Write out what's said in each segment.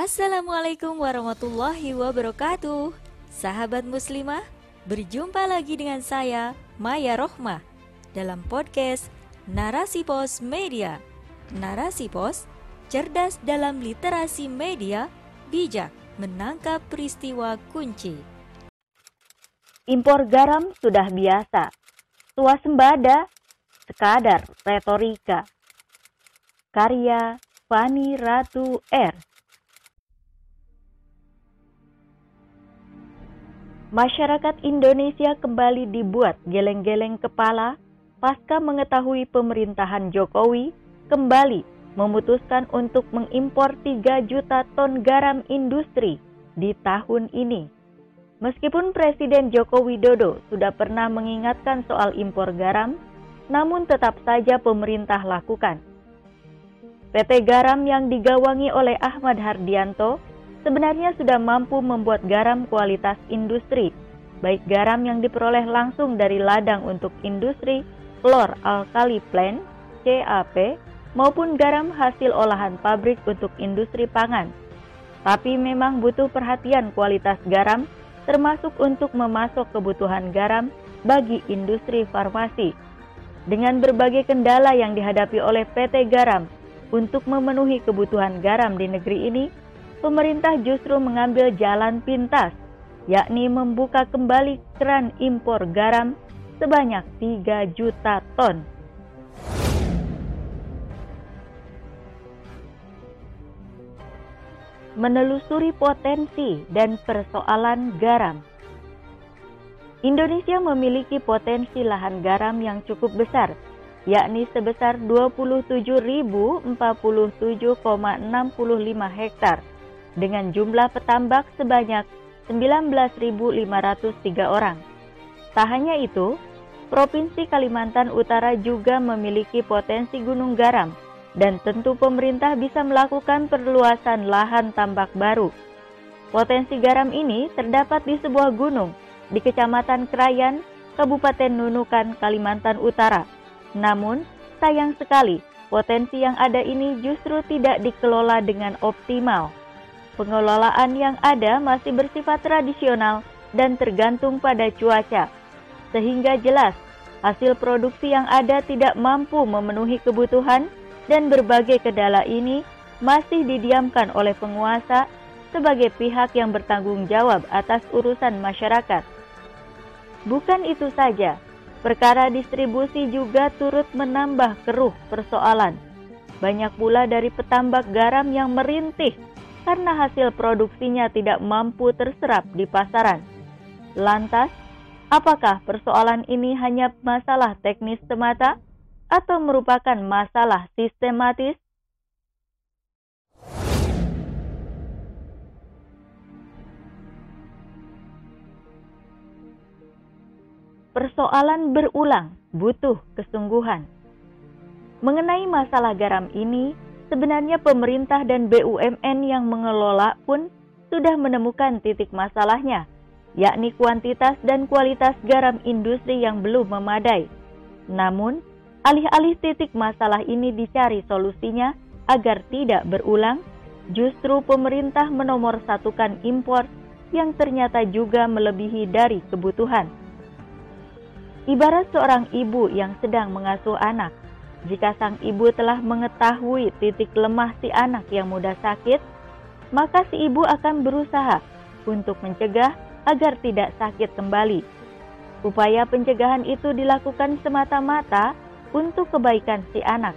Assalamualaikum warahmatullahi wabarakatuh. Sahabat muslimah, berjumpa lagi dengan saya Maya Rohmah Dalam podcast Narasi Pos Media. Narasi Pos, cerdas dalam literasi media Bijak menangkap peristiwa kunci. Impor garam sudah biasa. Swasembada sekadar retorika. Karya Fani Ratu R Masyarakat Indonesia kembali dibuat geleng-geleng kepala pasca mengetahui pemerintahan Jokowi kembali memutuskan untuk mengimpor 3 juta ton garam industri di tahun ini. Meskipun Presiden Joko Widodo sudah pernah mengingatkan soal impor garam, namun tetap saja pemerintah lakukan. PT Garam yang digawangi oleh Ahmad Hardianto sebenarnya sudah mampu membuat garam kualitas industri, baik garam yang diperoleh langsung dari ladang untuk industri klor alkali plant CAP maupun garam hasil olahan pabrik untuk industri pangan. Tapi memang butuh perhatian kualitas garam termasuk untuk memasok kebutuhan garam bagi industri farmasi. Dengan berbagai kendala yang dihadapi oleh PT Garam untuk memenuhi kebutuhan garam di negeri ini, pemerintah justru mengambil jalan pintas, yakni membuka kembali keran impor garam sebanyak 3 juta ton. Menelusuri potensi dan persoalan garam. Indonesia memiliki potensi lahan garam yang cukup besar, yakni sebesar 27.047,65 hektar dengan jumlah petambak sebanyak 19.503 orang. Tak hanya itu, Provinsi Kalimantan Utara juga memiliki potensi gunung garam dan tentu pemerintah bisa melakukan perluasan lahan tambak baru. Potensi garam ini terdapat di sebuah gunung di Kecamatan Krayan, Kabupaten Nunukan, Kalimantan Utara. Namun, sayang sekali, potensi yang ada ini justru tidak dikelola dengan optimal pengelolaan yang ada masih bersifat tradisional dan tergantung pada cuaca, sehingga jelas hasil produksi yang ada tidak mampu memenuhi kebutuhan dan berbagai kendala ini masih didiamkan oleh penguasa sebagai pihak yang bertanggung jawab atas urusan masyarakat. Bukan itu saja, perkara distribusi juga turut menambah keruh persoalan. Banyak pula dari petambak garam yang merintih karena hasil produksinya tidak mampu terserap di pasaran. Lantas, apakah persoalan ini hanya masalah teknis semata atau merupakan masalah sistematis? Persoalan berulang butuh kesungguhan. Mengenai masalah garam ini, Sebenarnya pemerintah dan BUMN yang mengelola pun sudah menemukan titik masalahnya, yakni kuantitas dan kualitas garam industri yang belum memadai. Namun, alih-alih titik masalah ini dicari solusinya agar tidak berulang, justru pemerintah menomorsatukan impor yang ternyata juga melebihi dari kebutuhan. Ibarat seorang ibu yang sedang mengasuh anak, jika sang ibu telah mengetahui titik lemah si anak yang mudah sakit, maka si ibu akan berusaha untuk mencegah agar tidak sakit kembali. Upaya pencegahan itu dilakukan semata-mata untuk kebaikan si anak,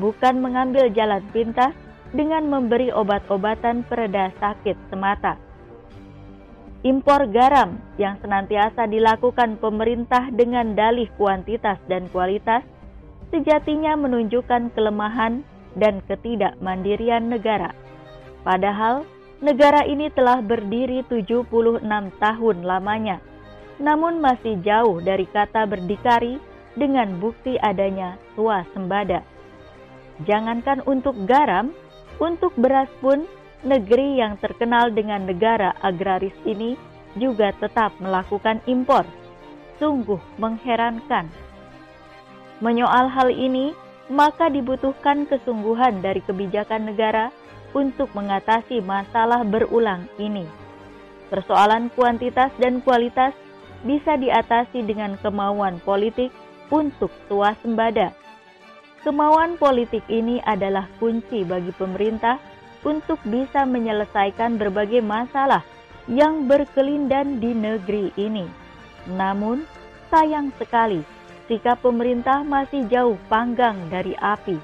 bukan mengambil jalan pintas dengan memberi obat-obatan pereda sakit semata. Impor garam yang senantiasa dilakukan pemerintah dengan dalih kuantitas dan kualitas sejatinya menunjukkan kelemahan dan ketidakmandirian negara. Padahal negara ini telah berdiri 76 tahun lamanya, namun masih jauh dari kata berdikari dengan bukti adanya swasembada. Jangankan untuk garam, untuk beras pun negeri yang terkenal dengan negara agraris ini juga tetap melakukan impor. Sungguh mengherankan. Menyoal hal ini, maka dibutuhkan kesungguhan dari kebijakan negara untuk mengatasi masalah berulang ini. Persoalan kuantitas dan kualitas bisa diatasi dengan kemauan politik untuk swasembada. Kemauan politik ini adalah kunci bagi pemerintah untuk bisa menyelesaikan berbagai masalah yang berkelindan di negeri ini. Namun, sayang sekali, sikap pemerintah masih jauh panggang dari api.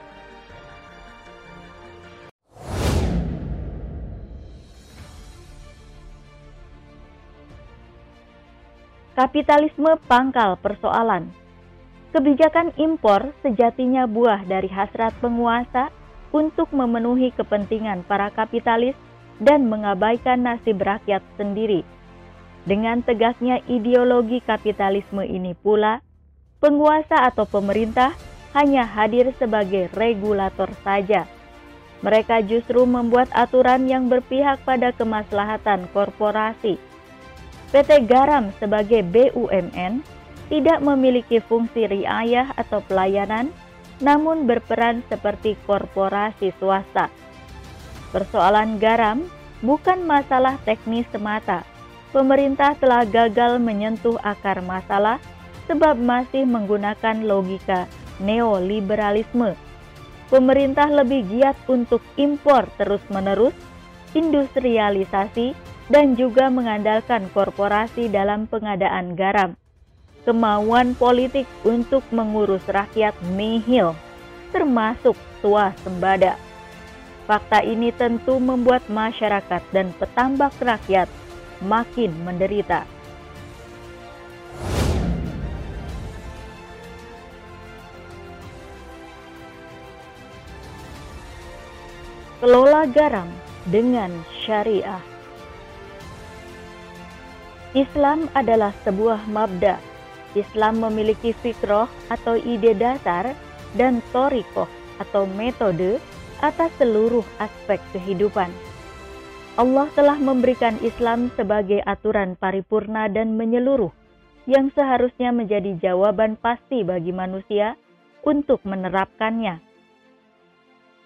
Kapitalisme pangkal persoalan. Kebijakan impor sejatinya buah dari hasrat penguasa untuk memenuhi kepentingan para kapitalis dan mengabaikan nasib rakyat sendiri. Dengan tegaknya ideologi kapitalisme ini pula, penguasa atau pemerintah hanya hadir sebagai regulator saja. Mereka justru membuat aturan yang berpihak pada kemaslahatan korporasi PT Garam sebagai BUMN tidak memiliki fungsi riayah atau pelayanan, namun berperan seperti korporasi swasta. Persoalan garam bukan masalah teknis semata. Pemerintah telah gagal menyentuh akar masalah sebab masih menggunakan logika neoliberalisme. Pemerintah lebih giat untuk impor terus-menerus, industrialisasi, dan juga mengandalkan korporasi dalam pengadaan garam. Kemauan politik untuk mengurus rakyat nihil, termasuk swasembada. Fakta ini tentu membuat masyarakat dan petambak rakyat makin menderita. Kelola garam dengan syariah. Islam adalah sebuah mabda. Islam memiliki fikroh atau ide dasar dan torikoh atau metode atas seluruh aspek kehidupan. Allah telah memberikan Islam sebagai aturan paripurna dan menyeluruh yang seharusnya menjadi jawaban pasti bagi manusia untuk menerapkannya.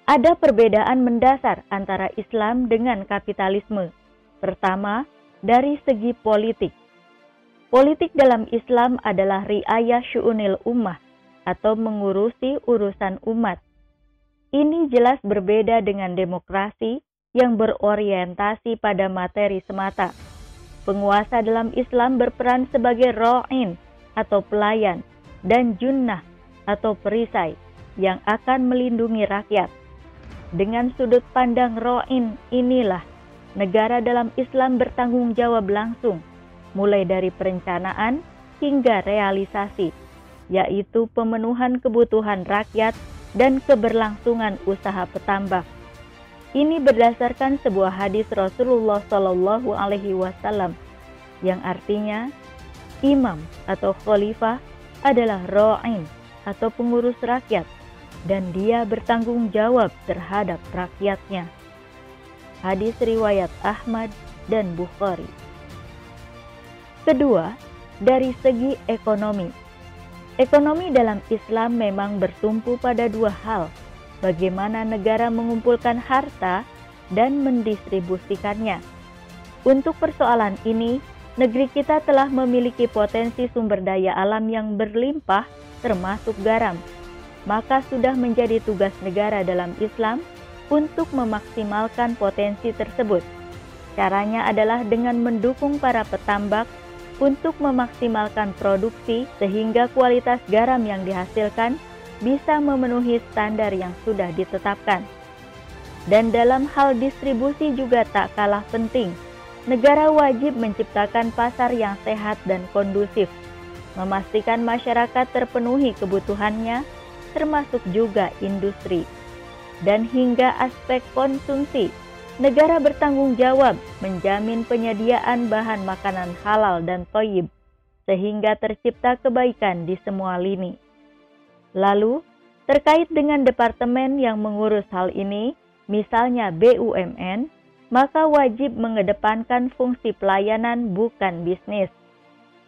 Ada perbedaan mendasar antara Islam dengan kapitalisme. Pertama, dari segi politik. Politik dalam Islam adalah riayah syu'unil ummah atau mengurusi urusan umat. Ini jelas berbeda dengan demokrasi yang berorientasi pada materi semata. Penguasa dalam Islam berperan sebagai ro'in atau pelayan dan junnah atau perisai yang akan melindungi rakyat. Dengan sudut pandang ro'in inilah negara dalam Islam bertanggung jawab langsung, mulai dari perencanaan hingga realisasi, yaitu pemenuhan kebutuhan rakyat dan keberlangsungan usaha petambak. Ini berdasarkan sebuah hadis Rasulullah Shallallahu Alaihi Wasallam yang artinya imam atau khalifah adalah ro'in atau pengurus rakyat dan dia bertanggung jawab terhadap rakyatnya. Hadis riwayat Ahmad dan Bukhari. Kedua, dari segi ekonomi. Ekonomi dalam Islam memang bertumpu pada dua hal, bagaimana negara mengumpulkan harta dan mendistribusikannya. Untuk persoalan ini, negeri kita telah memiliki potensi sumber daya alam yang berlimpah termasuk garam. Maka sudah menjadi tugas negara dalam Islam untuk memaksimalkan potensi tersebut. Caranya adalah dengan mendukung para petambak untuk memaksimalkan produksi sehingga kualitas garam yang dihasilkan bisa memenuhi standar yang sudah ditetapkan. Dan dalam hal distribusi juga tak kalah penting. Negara wajib menciptakan pasar yang sehat dan kondusif, memastikan masyarakat terpenuhi kebutuhannya, termasuk juga industri dan hingga aspek konsumsi. Negara bertanggung jawab menjamin penyediaan bahan makanan halal dan toyib, sehingga tercipta kebaikan di semua lini. Lalu, terkait dengan departemen yang mengurus hal ini, misalnya BUMN, maka wajib mengedepankan fungsi pelayanan bukan bisnis.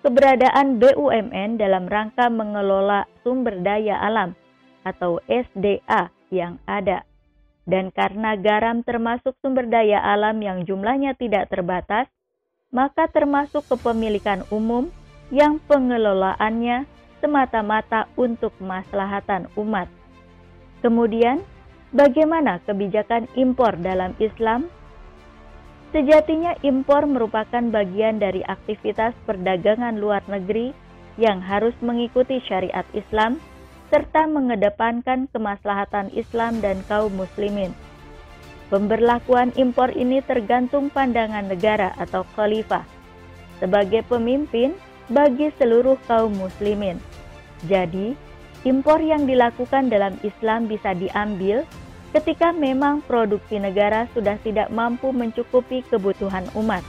Keberadaan BUMN dalam rangka mengelola sumber daya alam atau SDA yang ada. Dan karena garam termasuk sumber daya alam yang jumlahnya tidak terbatas, maka termasuk kepemilikan umum yang pengelolaannya semata-mata untuk maslahatan umat. Kemudian, bagaimana kebijakan impor dalam Islam? Sejatinya impor merupakan bagian dari aktivitas perdagangan luar negeri yang harus mengikuti syariat Islam serta mengedepankan kemaslahatan Islam dan kaum muslimin. Pemberlakuan impor ini tergantung pandangan negara atau khalifah sebagai pemimpin bagi seluruh kaum muslimin. Jadi, impor yang dilakukan dalam Islam bisa diambil ketika memang produksi negara sudah tidak mampu mencukupi kebutuhan umat.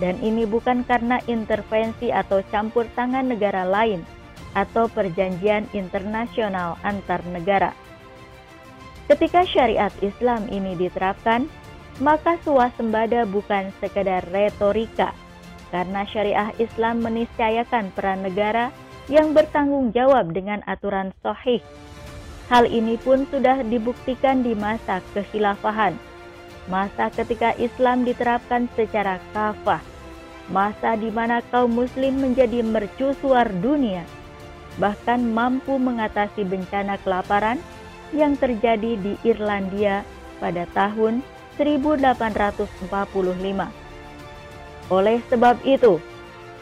Dan ini bukan karena intervensi atau campur tangan negara lain atau perjanjian internasional antar negara. Ketika syariat Islam ini diterapkan, maka suasembada bukan sekedar retorika, karena syariah Islam meniscayakan peran negara yang bertanggung jawab dengan aturan sahih. Hal ini pun sudah dibuktikan di masa kekhilafahan, masa ketika Islam diterapkan secara kafah, masa di mana kaum muslim menjadi mercusuar dunia, bahkan mampu mengatasi bencana kelaparan yang terjadi di Irlandia pada tahun 1845. Oleh sebab itu,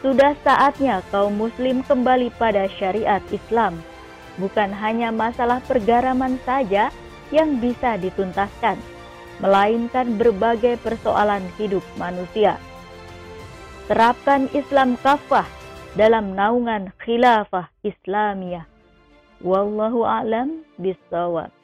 sudah saatnya kaum muslim kembali pada syariat Islam. Bukan hanya masalah pergaraman saja yang bisa dituntaskan, melainkan berbagai persoalan hidup manusia. Terapkan Islam kafah dalam naungan khilafah Islamiyah. Wallahu a'lam bishawab.